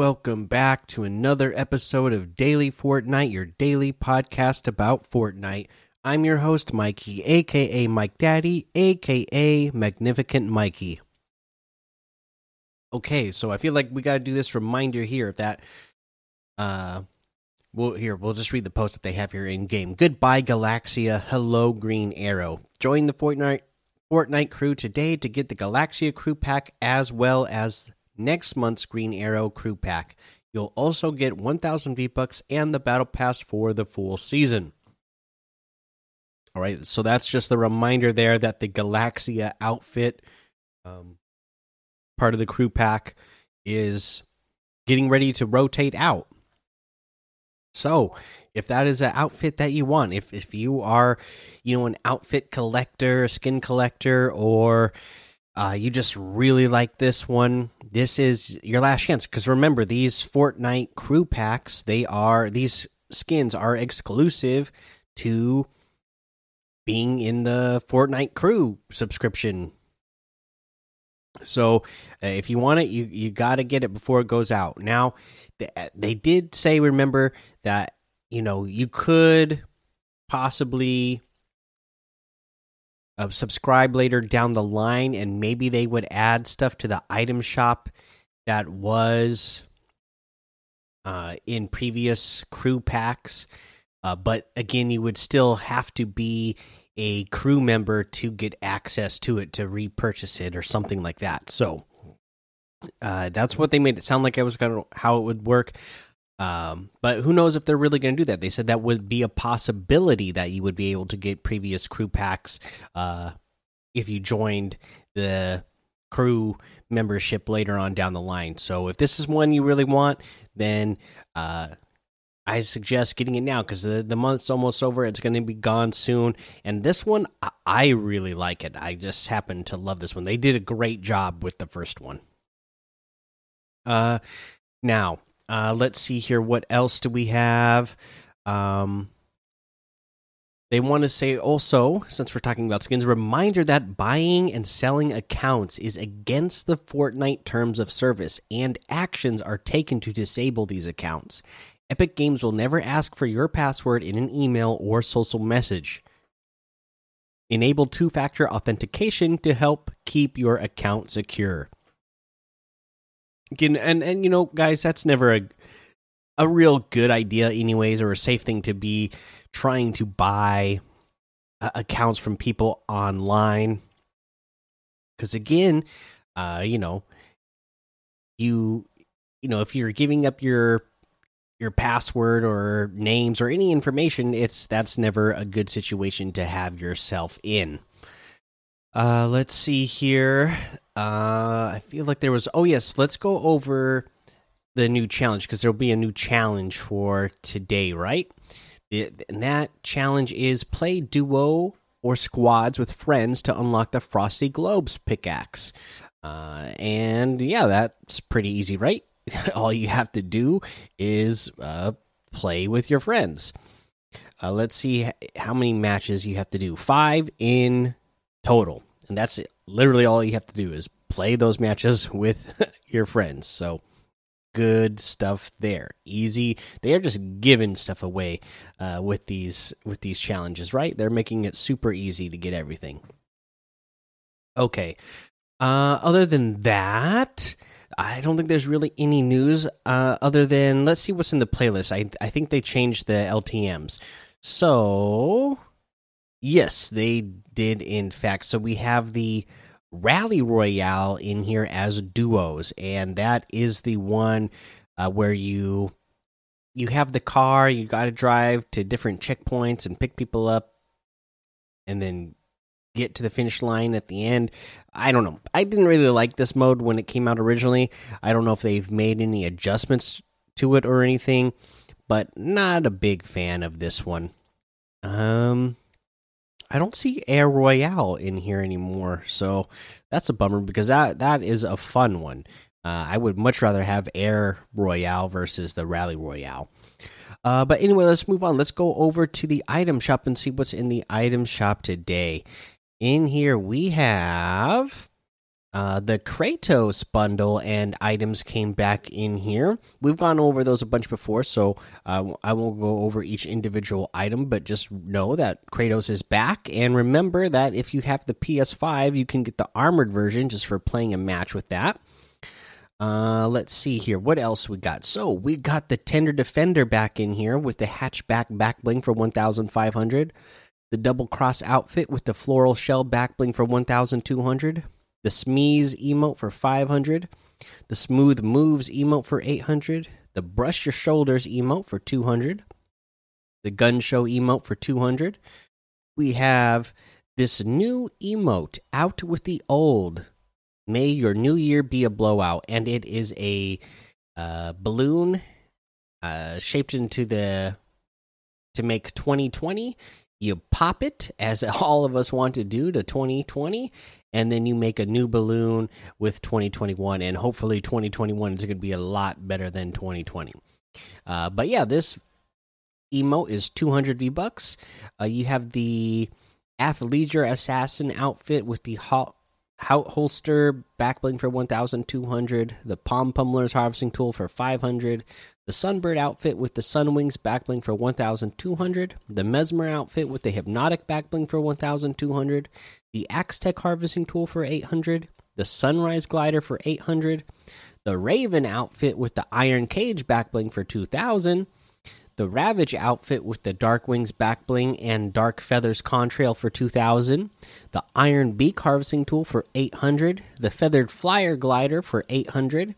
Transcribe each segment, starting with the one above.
Welcome back to another episode of Daily Fortnite, your daily podcast about Fortnite. I'm your host, Mikey, aka Mike Daddy, aka Magnificent Mikey. Okay, so I feel like we got to do this reminder here of that. Uh, well, here we'll just read the post that they have here in game. Goodbye, Galaxia. Hello, Green Arrow. Join the Fortnite Fortnite crew today to get the Galaxia crew pack as well as next month's Green Arrow crew pack. You'll also get 1,000 V bucks and the battle pass for the full season. All right, so that's just a reminder there that the Galaxia outfit, um, part of the crew pack, is getting ready to rotate out. So, if that is an outfit that you want, if if you are, you know, an outfit collector, skin collector, or uh, you just really like this one, this is your last chance. Because remember, these Fortnite crew packs, they are these skins are exclusive to being in the Fortnite crew subscription. So, uh, if you want it, you you got to get it before it goes out. Now, they, they did say, remember that you know you could possibly uh, subscribe later down the line, and maybe they would add stuff to the item shop that was uh, in previous crew packs. Uh, but again, you would still have to be a crew member to get access to it to repurchase it or something like that. So uh, that's what they made it sound like. I was kind of how it would work. Um, but who knows if they're really going to do that? They said that would be a possibility that you would be able to get previous crew packs uh, if you joined the crew membership later on down the line. So if this is one you really want, then uh, I suggest getting it now because the the month's almost over. It's going to be gone soon. And this one, I really like it. I just happen to love this one. They did a great job with the first one. Uh, now uh, let's see here. What else do we have? Um, they want to say also, since we're talking about skins, reminder that buying and selling accounts is against the Fortnite terms of service, and actions are taken to disable these accounts. Epic Games will never ask for your password in an email or social message. Enable two factor authentication to help keep your account secure. And and you know, guys, that's never a a real good idea, anyways, or a safe thing to be trying to buy uh, accounts from people online. Because again, uh, you know, you you know, if you're giving up your your password or names or any information, it's that's never a good situation to have yourself in. Uh, let's see here. Uh, I feel like there was. Oh yes, let's go over the new challenge because there'll be a new challenge for today, right? It, and that challenge is play duo or squads with friends to unlock the Frosty Globes pickaxe. Uh, and yeah, that's pretty easy, right? All you have to do is uh, play with your friends. Uh, let's see how many matches you have to do. Five in total, and that's it. Literally, all you have to do is play those matches with your friends. So good stuff there. Easy. They are just giving stuff away uh, with these with these challenges, right? They're making it super easy to get everything. Okay. Uh, other than that, I don't think there's really any news uh, other than let's see what's in the playlist. I I think they changed the LTM's. So, yes, they did in fact. So we have the Rally Royale in here as duos, and that is the one uh, where you you have the car, you got to drive to different checkpoints and pick people up, and then get to the finish line at the end. I don't know. I didn't really like this mode when it came out originally. I don't know if they've made any adjustments to it or anything, but not a big fan of this one. Um I don't see Air Royale in here anymore, so that's a bummer because that that is a fun one. Uh, I would much rather have Air Royale versus the Rally Royale. Uh, but anyway, let's move on. Let's go over to the item shop and see what's in the item shop today. In here, we have Uh, the Kratos bundle and items came back in here. We've gone over those a bunch before, so uh, I won't go over each individual item, but just know that Kratos is back. And remember that if you have the PS5, you can get the armored version just for playing a match with that. Uh, let's see here. What else we got? So we got the Tender Defender back in here with the hatchback back bling for 1,500. The double cross outfit with the floral shell back bling for 1,200 the Smeeze emote for 500, the Smooth Moves emote for 800, the Brush Your Shoulders emote for 200, the Gun Show emote for 200. We have this new emote, Out with the Old. May your new year be a blowout. And it is a uh, balloon uh, shaped into the to make 2020 you pop it as all of us want to do to 2020 and then you make a new balloon with 2021 and hopefully 2021 is going to be a lot better than 2020 uh, but yeah this emote is 200 v bucks. Uh, you have the athleisure assassin outfit with the hot holster backbling for 1200 the palm pummeler's harvesting tool for 500 the Sunbird outfit with the Sunwings backbling for 1200, the Mesmer outfit with the Hypnotic backbling for 1200, the Axe Tech harvesting tool for 800, the Sunrise glider for 800, the Raven outfit with the Iron Cage backbling for 2000, the Ravage outfit with the Dark Wings backbling and Dark Feathers contrail for 2000, the Iron Beak harvesting tool for 800, the Feathered Flyer glider for 800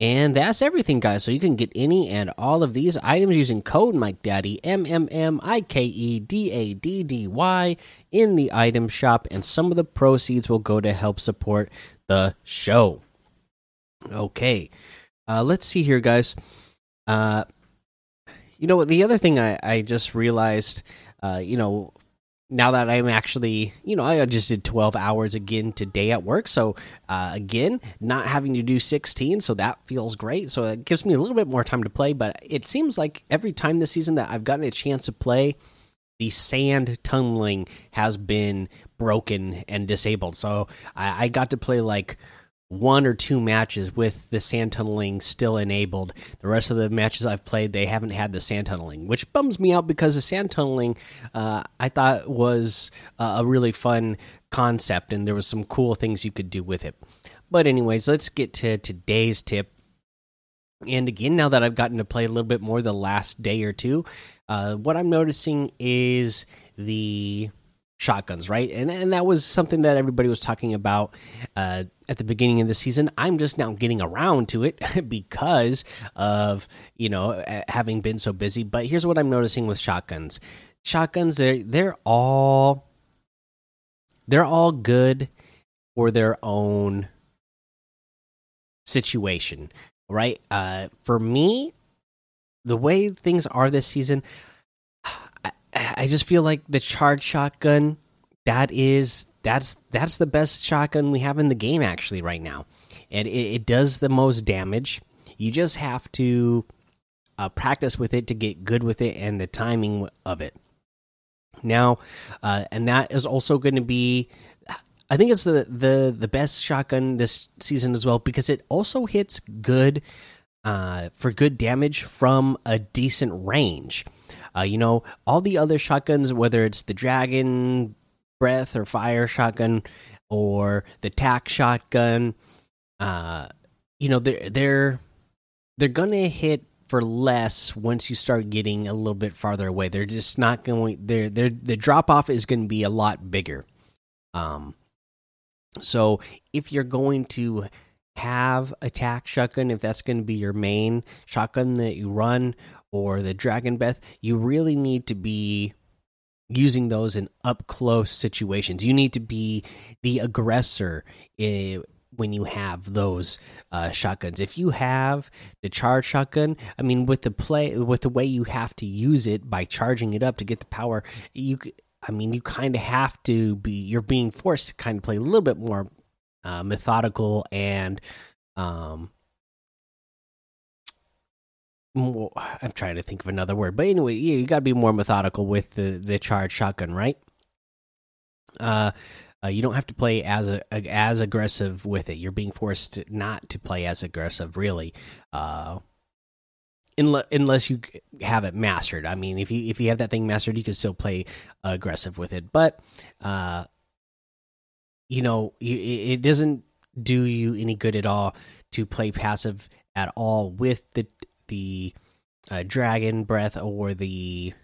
and that's everything, guys. So you can get any and all of these items using code Mike Daddy M M M I K E D A D D Y in the item shop, and some of the proceeds will go to help support the show. Okay, uh, let's see here, guys. Uh, you know, the other thing I, I just realized, uh, you know, now that I'm actually, you know, I just did 12 hours again today at work. So, uh, again, not having to do 16. So that feels great. So it gives me a little bit more time to play. But it seems like every time this season that I've gotten a chance to play, the sand tunneling has been broken and disabled. So I, I got to play like one or two matches with the sand tunneling still enabled. The rest of the matches I've played, they haven't had the sand tunneling, which bums me out because the sand tunneling uh, I thought was uh, a really fun concept and there was some cool things you could do with it. But anyways, let's get to today's tip. And again, now that I've gotten to play a little bit more the last day or two, uh, what I'm noticing is the shotguns, right? And and that was something that everybody was talking about uh, at the beginning of the season. I'm just now getting around to it because of you know having been so busy. But here's what I'm noticing with shotguns: shotguns they're they're all they're all good for their own situation, right? Uh, for me, the way things are this season, I just feel like the charge shotgun that is that's that's the best shotgun we have in the game actually right now, and it, it does the most damage. You just have to uh, practice with it to get good with it and the timing of it. Now, uh, and that is also going to be I think it's the the the best shotgun this season as well because it also hits good uh, for good damage from a decent range. Uh, you know, all the other shotguns, whether it's the dragon breath or fire shotgun or the tack shotgun, uh, you know, they're they're they're gonna hit for less once you start getting a little bit farther away. They're just not going. They're they're the drop off is going to be a lot bigger. Um, so if you're going to have attack shotgun, if that's going to be your main shotgun that you run, or the dragon breath, you really need to be using those in up close situations. You need to be the aggressor eh, when you have those uh, shotguns. If you have the charge shotgun, I mean, with the play, with the way you have to use it by charging it up to get the power, you. I mean, you kind of have to be. You're being forced to kind of play a little bit more uh, methodical and um, more, I'm trying to think of another word, but anyway, yeah, you got to be more methodical with the the charged shotgun, right? Uh, uh, you don't have to play as a, as aggressive with it. You're being forced not to play as aggressive, really, uh, unless unless you have it mastered. I mean, if you if you have that thing mastered, you can still play aggressive with it. But uh, you know, it doesn't do you any good at all to play passive at all with the the uh, dragon breath or the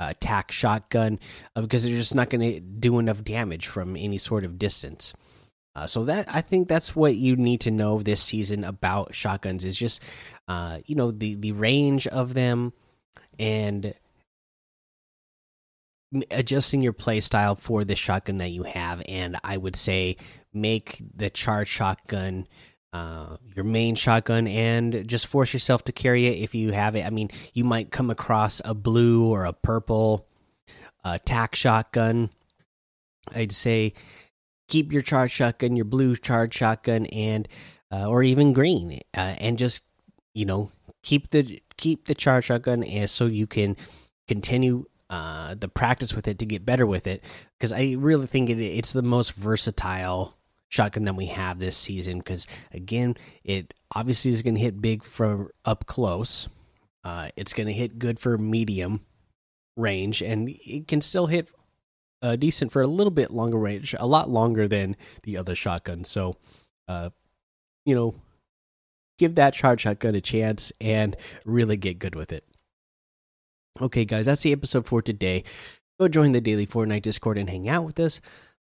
attack shotgun uh, because they're just not going to do enough damage from any sort of distance. Uh, so that I think that's what you need to know this season about shotguns is just uh, you know the the range of them and adjusting your playstyle for the shotgun that you have and I would say make the charge shotgun uh, your main shotgun and just force yourself to carry it if you have it. I mean, you might come across a blue or a purple uh, tack shotgun. I'd say keep your charge shotgun, your blue charge shotgun, and uh, or even green, uh, and just you know keep the keep the charge shotgun, and so you can continue uh, the practice with it to get better with it. Because I really think it, it's the most versatile shotgun than we have this season because again it obviously is going to hit big from up close. Uh, it's going to hit good for medium range and it can still hit uh, decent for a little bit longer range a lot longer than the other shotgun. So uh, you know give that charge shotgun a chance and really get good with it. Okay guys that's the episode for today. Go join the daily fortnite discord and hang out with us